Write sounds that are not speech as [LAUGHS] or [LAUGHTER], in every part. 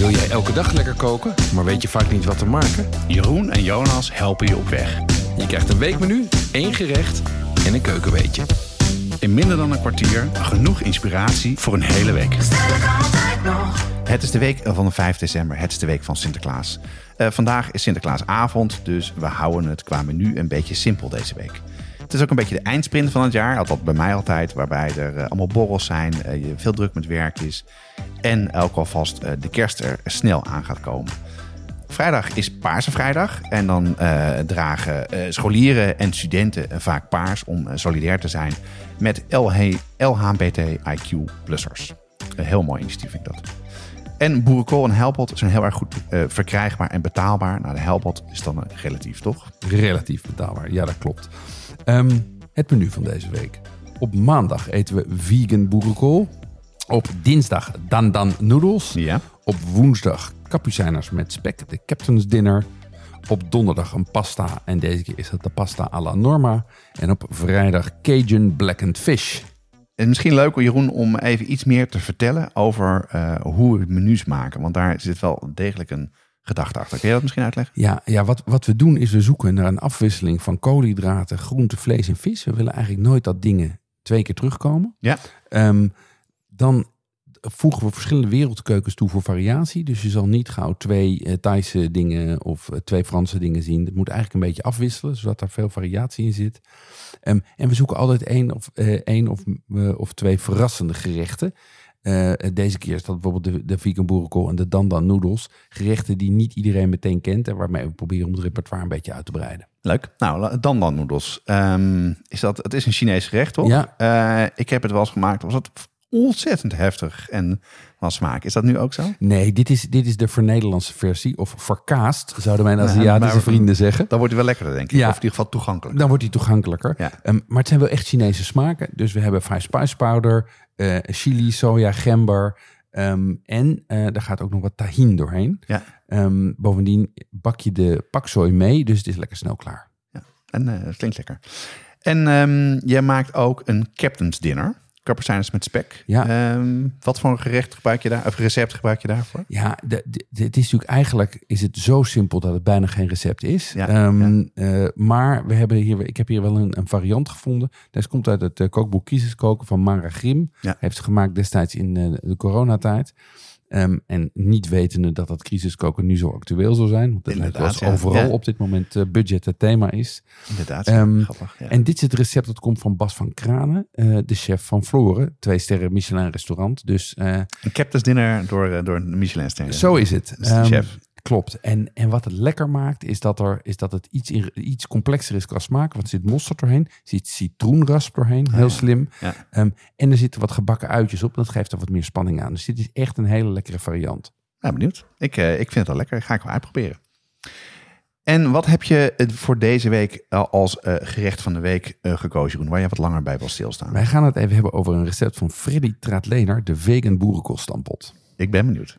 Wil jij elke dag lekker koken, maar weet je vaak niet wat te maken? Jeroen en Jonas helpen je op weg. Je krijgt een weekmenu, één gerecht en een keukenweetje. In minder dan een kwartier genoeg inspiratie voor een hele week. Het is de week van de 5 december. Het is de week van Sinterklaas. Eh, vandaag is Sinterklaasavond, dus we houden het qua menu een beetje simpel deze week. Het is ook een beetje de eindsprint van het jaar, althans bij mij altijd, waarbij er eh, allemaal borrels zijn, eh, je veel druk met werk is en ook alvast eh, de kerst er snel aan gaat komen. Vrijdag is Paarse Vrijdag en dan eh, dragen eh, scholieren en studenten vaak paars om solidair te zijn met LH, LHBTIQ-plussers. Een heel mooi initiatief vind ik dat. En boerenkool en helpot zijn heel erg goed verkrijgbaar en betaalbaar. Nou, de helpot is dan relatief, toch? Relatief betaalbaar, ja dat klopt. Ehm, het menu van deze week. Op maandag eten we vegan boerenkool. Op dinsdag dan dan noedels. Ja. Op woensdag kapucijners met spek, de captain's dinner. Op donderdag een pasta en deze keer is het de pasta alla norma. En op vrijdag Cajun blackened fish. En misschien leuk, Jeroen, om even iets meer te vertellen over eh, hoe we menus maken. Want daar zit wel degelijk een gedachte achter. Kun je dat misschien uitleggen? Ja, ja wat, wat we doen is we zoeken naar een afwisseling van koolhydraten, groente, vlees en vis. We willen eigenlijk nooit dat dingen twee keer terugkomen. Ja. Ehm, dan voegen we verschillende wereldkeukens toe voor variatie. Dus je zal niet gauw twee eh, Thaise dingen of eh, twee Franse dingen zien. Het moet eigenlijk een beetje afwisselen, zodat daar veel variatie in zit. Ehm, en we zoeken altijd één of, eh, één of, of twee verrassende gerechten. Deze keer is dat bijvoorbeeld de, de vegan boerenkool en de dandan noedels. Gerechten die niet iedereen meteen kent en waarmee we proberen om het repertoire een beetje uit te breiden. Leuk. Nou, la- dan dan noedels. Ehm, is dat, het is een Chinees gerecht, toch? Ja. Ik heb het wel eens gemaakt. Was het ontzettend heftig en van smaak. Is dat nu ook zo? Nee, dit is, dit is de vernederlandse versie. Of verkaasd, zouden mijn Aziatische vrienden zeggen. Dan wordt hij wel lekkerder, denk ik. Ja. Of in ieder geval toegankelijk. Dan wordt hij toegankelijker. Ja. Ehm, maar het zijn wel echt Chinese smaken. Dus we hebben five spice powder, eh, chili, soja, gember. ehm, en eh daar gaat ook nog wat tahin doorheen. Ja. Ehm, bovendien bak je de paksoi mee, dus het is lekker snel klaar. En eh, het klinkt lekker. En jij maakt ook een captain's dinner. Kappersijners met spek. Ja. Ehm, wat voor een gerecht gebruik je daar? Of recept gebruik je daarvoor? Ja, de, de- de- het is natuurlijk eigenlijk is het zo simpel dat het bijna geen recept is. Ja, Ehm, eh, maar we hebben hier, ik heb hier wel een, een variant gevonden. Deze komt uit het eh, kookboek Kiezeskoken van Mara Grim. Ja. Heeft ze gemaakt destijds in eh, de coronatijd. Ehm, en niet wetende dat dat crisiskoken nu zo actueel zou zijn. Want wel Inderdaad, ja. overal Ja. op dit moment eh, budget het thema is. Inderdaad. Ehm, grappig. Ja. En dit is het recept dat komt van Bas van Kranen, eh, de chef van Floren. Twee sterren Michelin restaurant. Dus eh, Een captain's dinner door, door een Michelin ster. zo is het. Ehm, chef. Klopt. En, en wat het lekker maakt, is dat, er, is dat het iets, in- iets complexer is qua smaak. Want er zit mosterd doorheen, er zit citroenrasp doorheen, heel slim. Ah, Ja. Ehm, en er zitten wat gebakken uitjes op, dat geeft er wat meer spanning aan. Dus dit is echt een hele lekkere variant. Nou, benieuwd. Ik, eh, ik vind het wel lekker. Ga ik wel uitproberen. En wat heb je eh, voor deze week eh, als gerecht van de week eh, gekozen, Jeroen? Waar je wat langer bij wil stilstaan? Wij gaan het even hebben over een recept van Freddy Traatlener, de vegan boerenkoolstampot. Ik ben benieuwd.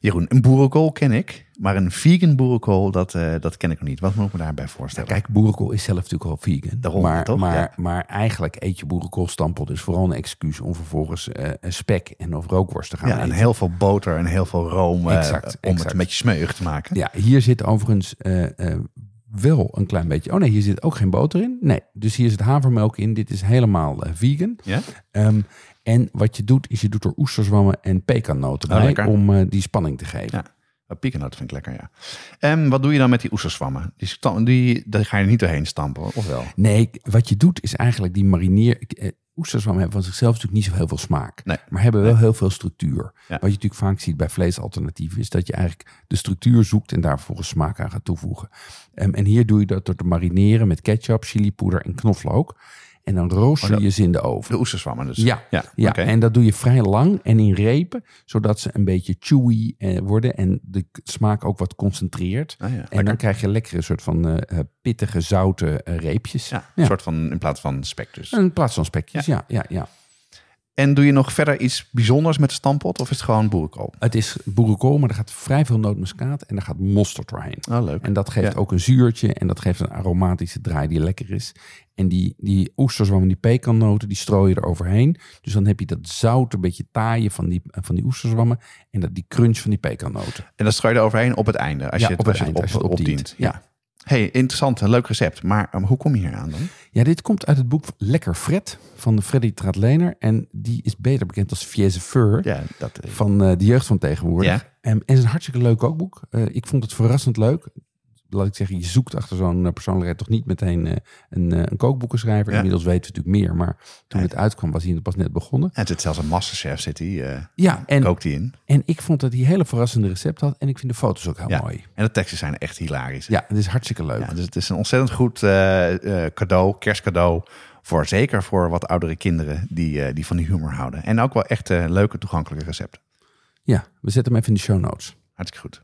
Jeroen, een boerenkool ken ik, maar een vegan boerenkool, dat, eh, dat ken ik nog niet. Wat moet ik me daarbij voorstellen? Kijk, boerenkool is zelf natuurlijk al vegan. Daarom, maar, toch? Maar, Ja. maar eigenlijk eet je boerenkoolstampel dus vooral een excuus om vervolgens eh, een spek en of rookworst te gaan ja, en heel veel boter en heel veel room eh, Exact, om het een beetje smeuig te maken. Ja, hier zit overigens wel een klein beetje... Oh nee, hier zit ook geen boter in. Nee, dus hier zit havermelk in. Dit is helemaal vegan. Ja? Ehm, en wat je doet, is je doet er oesterzwammen en pekannoten Oh, bij lekker. om eh, die spanning te geven. Ja. Oh, Piekennoten vind ik lekker, ja. En wat doe je dan met die oesterzwammen? Die, die, daar ga je niet doorheen stampen, of wel? Nee, wat je doet is eigenlijk die marineer... eh, Oesterzwammen hebben van zichzelf natuurlijk niet zo heel veel smaak. Nee. Maar hebben wel heel veel structuur. Wat je natuurlijk vaak ziet bij vleesalternatieven... is dat je eigenlijk de structuur zoekt en daar vervolgens smaak aan gaat toevoegen. En hier doe je dat door te marineren met ketchup, chilipoeder en knoflook. En dan rooster Oh, je ze in de oven. De oesterzwammen dus. Ja, ja. Ja, en dat doe je vrij lang en in repen, zodat ze een beetje chewy eh, worden en de smaak ook wat concentreert. Ah, ja, en lekker. dan krijg je lekkere soort van eh, eh, pittige, zoute reepjes. Ja, een soort van in plaats van spek dus. In plaats van spekjes, ja. ja, ja, En doe je nog verder iets bijzonders met de stampot of is het gewoon boerenkool? Het is boerenkool, maar er gaat vrij veel nootmuskaat en er gaat mosterd doorheen. Oh, leuk. En dat geeft Ja. ook een zuurtje en dat geeft een aromatische draai die lekker is. En die, die die pekannoten, die strooi je er overheen. Dus dan heb je dat zout, een beetje taaien van die, van die oesterzwammen en dat, die crunch van die pekannoten. En dat strooi je er overheen op het einde, als Ja, je het, op het als je het opdient. opdient. Ja. Hey, interessant, een leuk recept. Maar um, hoe kom je hier aan dan? Ja, dit komt uit het boek Lekker Fred van Freddy Traatlener. En die is beter bekend als Fiese Fur Ja, dat, eh, van eh, de jeugd van tegenwoordig. Ja. En, en het is een hartstikke leuk kookboek. Eh, ik vond het verrassend leuk. Laat ik zeggen, je zoekt achter zo'n eh, persoonlijkheid toch niet meteen eh, een, eh, een kookboekenschrijver. Ja. Inmiddels weten we natuurlijk meer. Maar toen het uitkwam was hij pas net begonnen. en het zit zelfs een masterchef zit hij, eh, Ja, en, kookt hij in. en ik vond dat hij hele verrassende recept had. En ik vind de foto's ook heel Ja. mooi. En de teksten zijn echt hilarisch. Ja, het is hartstikke leuk. Ja, dus het is een ontzettend goed cadeau, kerstcadeau. Voor, zeker voor wat oudere kinderen die, die van die humor houden. En ook wel echt leuke, toegankelijke recepten. Ja, we zetten hem even in de show notes. Hartstikke goed.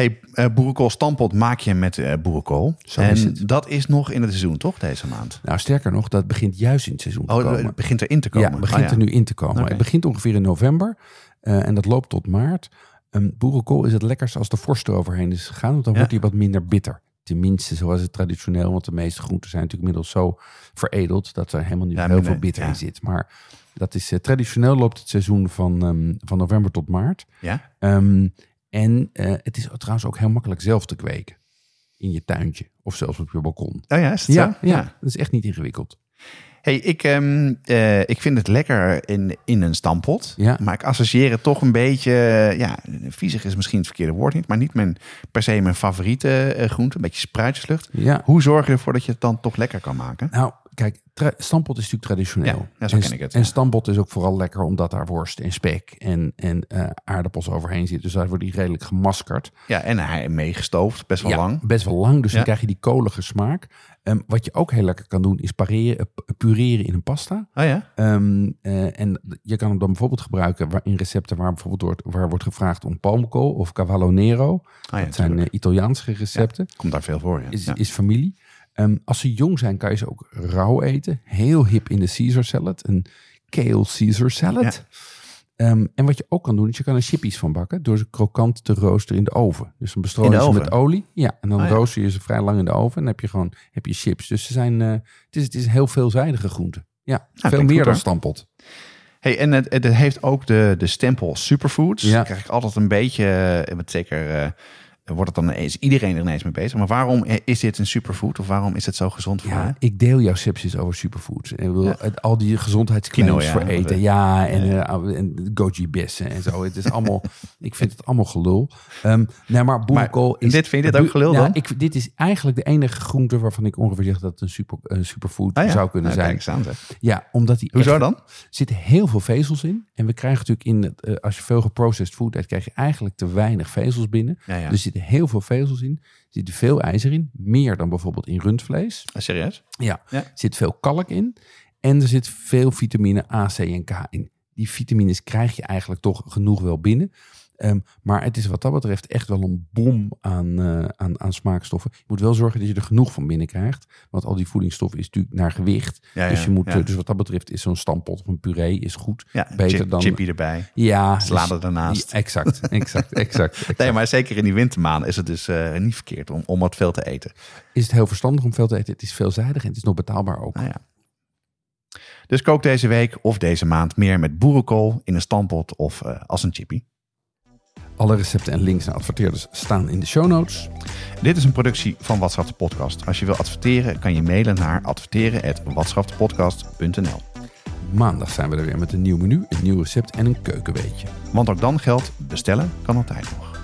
Hey, eh boerenkool stampot maak je met eh boerenkool. Zo en is het. dat is nog in het seizoen, toch, deze maand? Nou, sterker nog, dat begint juist in het seizoen te Oh, komen. het begint erin te komen. Ja, het begint Oh, ja. er nu in te komen. Het begint ongeveer in november eh, en dat loopt tot maart. Um, boerenkool is het lekkerst als de vorst eroverheen is gegaan, want dan Ja. wordt hij wat minder bitter. Tenminste, zoals het traditioneel, want de meeste groenten zijn natuurlijk inmiddels zo veredeld dat er helemaal niet Ja, heel veel bitter in zit. Maar dat is traditioneel loopt het seizoen van, ehm, van november tot maart. Ja? Ehm, en eh, het is trouwens ook heel makkelijk zelf te kweken in je tuintje of zelfs op je balkon. Oh ja, is het Ja, zo? ja, dat is echt niet ingewikkeld. Hey, ik, ehm, eh, ik vind het lekker in, in een stampot. Ja. Maar ik associeer het toch een beetje... eh, ja, viezig is misschien het verkeerde woord niet. Maar niet mijn, per se mijn favoriete groente. Een beetje spruitjeslucht. Ja, Hoe zorg je ervoor dat je het dan toch lekker kan maken? Nou, kijk, stampot is natuurlijk traditioneel. Ja, ja, zo en, ken ik het, En stampot is ook vooral lekker omdat daar worst en spek en, en eh, aardappels overheen zitten. Dus daar wordt die redelijk gemaskerd. Ja, en hij meegestoofd, best wel Ja, lang. Best wel lang, dus Ja. dan krijg je die kolige smaak. Ehm, wat je ook heel lekker kan doen is pareren, pureren in een pasta. Oh ja? Ehm, eh, en je kan hem dan bijvoorbeeld gebruiken in recepten waar bijvoorbeeld wordt, waar wordt gevraagd om palmkool of cavallo nero. Oh ja, dat zijn eh, Italiaanse recepten. Komt daar veel voor, ja. is, ja. is familie. Ehm, als ze jong zijn, kan je ze ook rauw eten. Heel hip in de Caesar salad. Een kale Caesar salad. Ehm, en wat je ook kan doen, is je kan er chippies van bakken door ze krokant te roosteren in de oven. Dus dan bestrooi je ze met olie. Ja, en dan Oh ja. rooster je ze vrij lang in de oven. En dan heb je gewoon heb je chips. Dus ze zijn, eh, het, is, het is een heel veelzijdige groente. Ja, veel meer goed, dan stampot. Hey, en het, het heeft ook de, de stempel superfoods. Ja. Dan krijg ik altijd een beetje, eh, met zeker eh, wordt het dan is iedereen er ineens mee bezig. Maar waarom is dit een superfood? Of waarom is het zo gezond voor Ja, je? ik deel jouw sepsis over superfoods. Ik wil, Ja. het- Al die gezondheidsclaims voor eten. eh, Ja, en, eh, en goji bessen en zo. Het is allemaal, [LAUGHS] ik vind het allemaal gelul. Ehm nee, maar boerenkool is... dit- vind je dit ook gelul dan? ik, dit is eigenlijk de enige groente waarvan ik ongeveer zeg dat het een, super, een superfood Ah zou kunnen nou, zijn. aan. Ja, omdat die Hoezo echt- dan? er zitten heel veel vezels in. En we krijgen natuurlijk in, eh, als je veel geprocessed food eet, krijg je eigenlijk te weinig vezels binnen. Dus er zitten heel veel vezels in. Er zit veel ijzer in. Meer dan bijvoorbeeld in rundvlees. Ah, Serieus? Ja, Ja. er zit veel kalk in. En er zit veel vitamine A, C en K in. Die vitamines krijg je eigenlijk toch genoeg wel binnen. Ehm, maar het is wat dat betreft echt wel een bom aan, eh, aan, aan smaakstoffen. Je moet wel zorgen dat je er genoeg van binnen krijgt. Want al die voedingsstoffen is natuurlijk naar gewicht. Ja, dus, je moet, ja. eh, dus wat dat betreft is zo'n stampot of een puree is goed. Ja, Beter chip, dan- chippy erbij. Ja, Salade dus- ernaast. Ja, exact, exact, exact. exact. [LAUGHS] Nee, maar zeker in die wintermaanden is het dus eh, niet verkeerd om, om wat veel te eten. Is het heel verstandig om veel te eten? Het is veelzijdig en het is nog betaalbaar ook. Nou ja. Dus kook deze week of deze maand meer met boerenkool in een stampot of als een chippy. Alle recepten en links naar adverteerders staan in de show notes. Dit is een productie van Watschaf de Podcast. Als je wil adverteren, kan je mailen naar adverteren.watschaftepodcast.nl. Maandag zijn we er weer met een nieuw menu, een nieuw recept en een keukenweetje. Want ook dan geldt, bestellen kan altijd nog.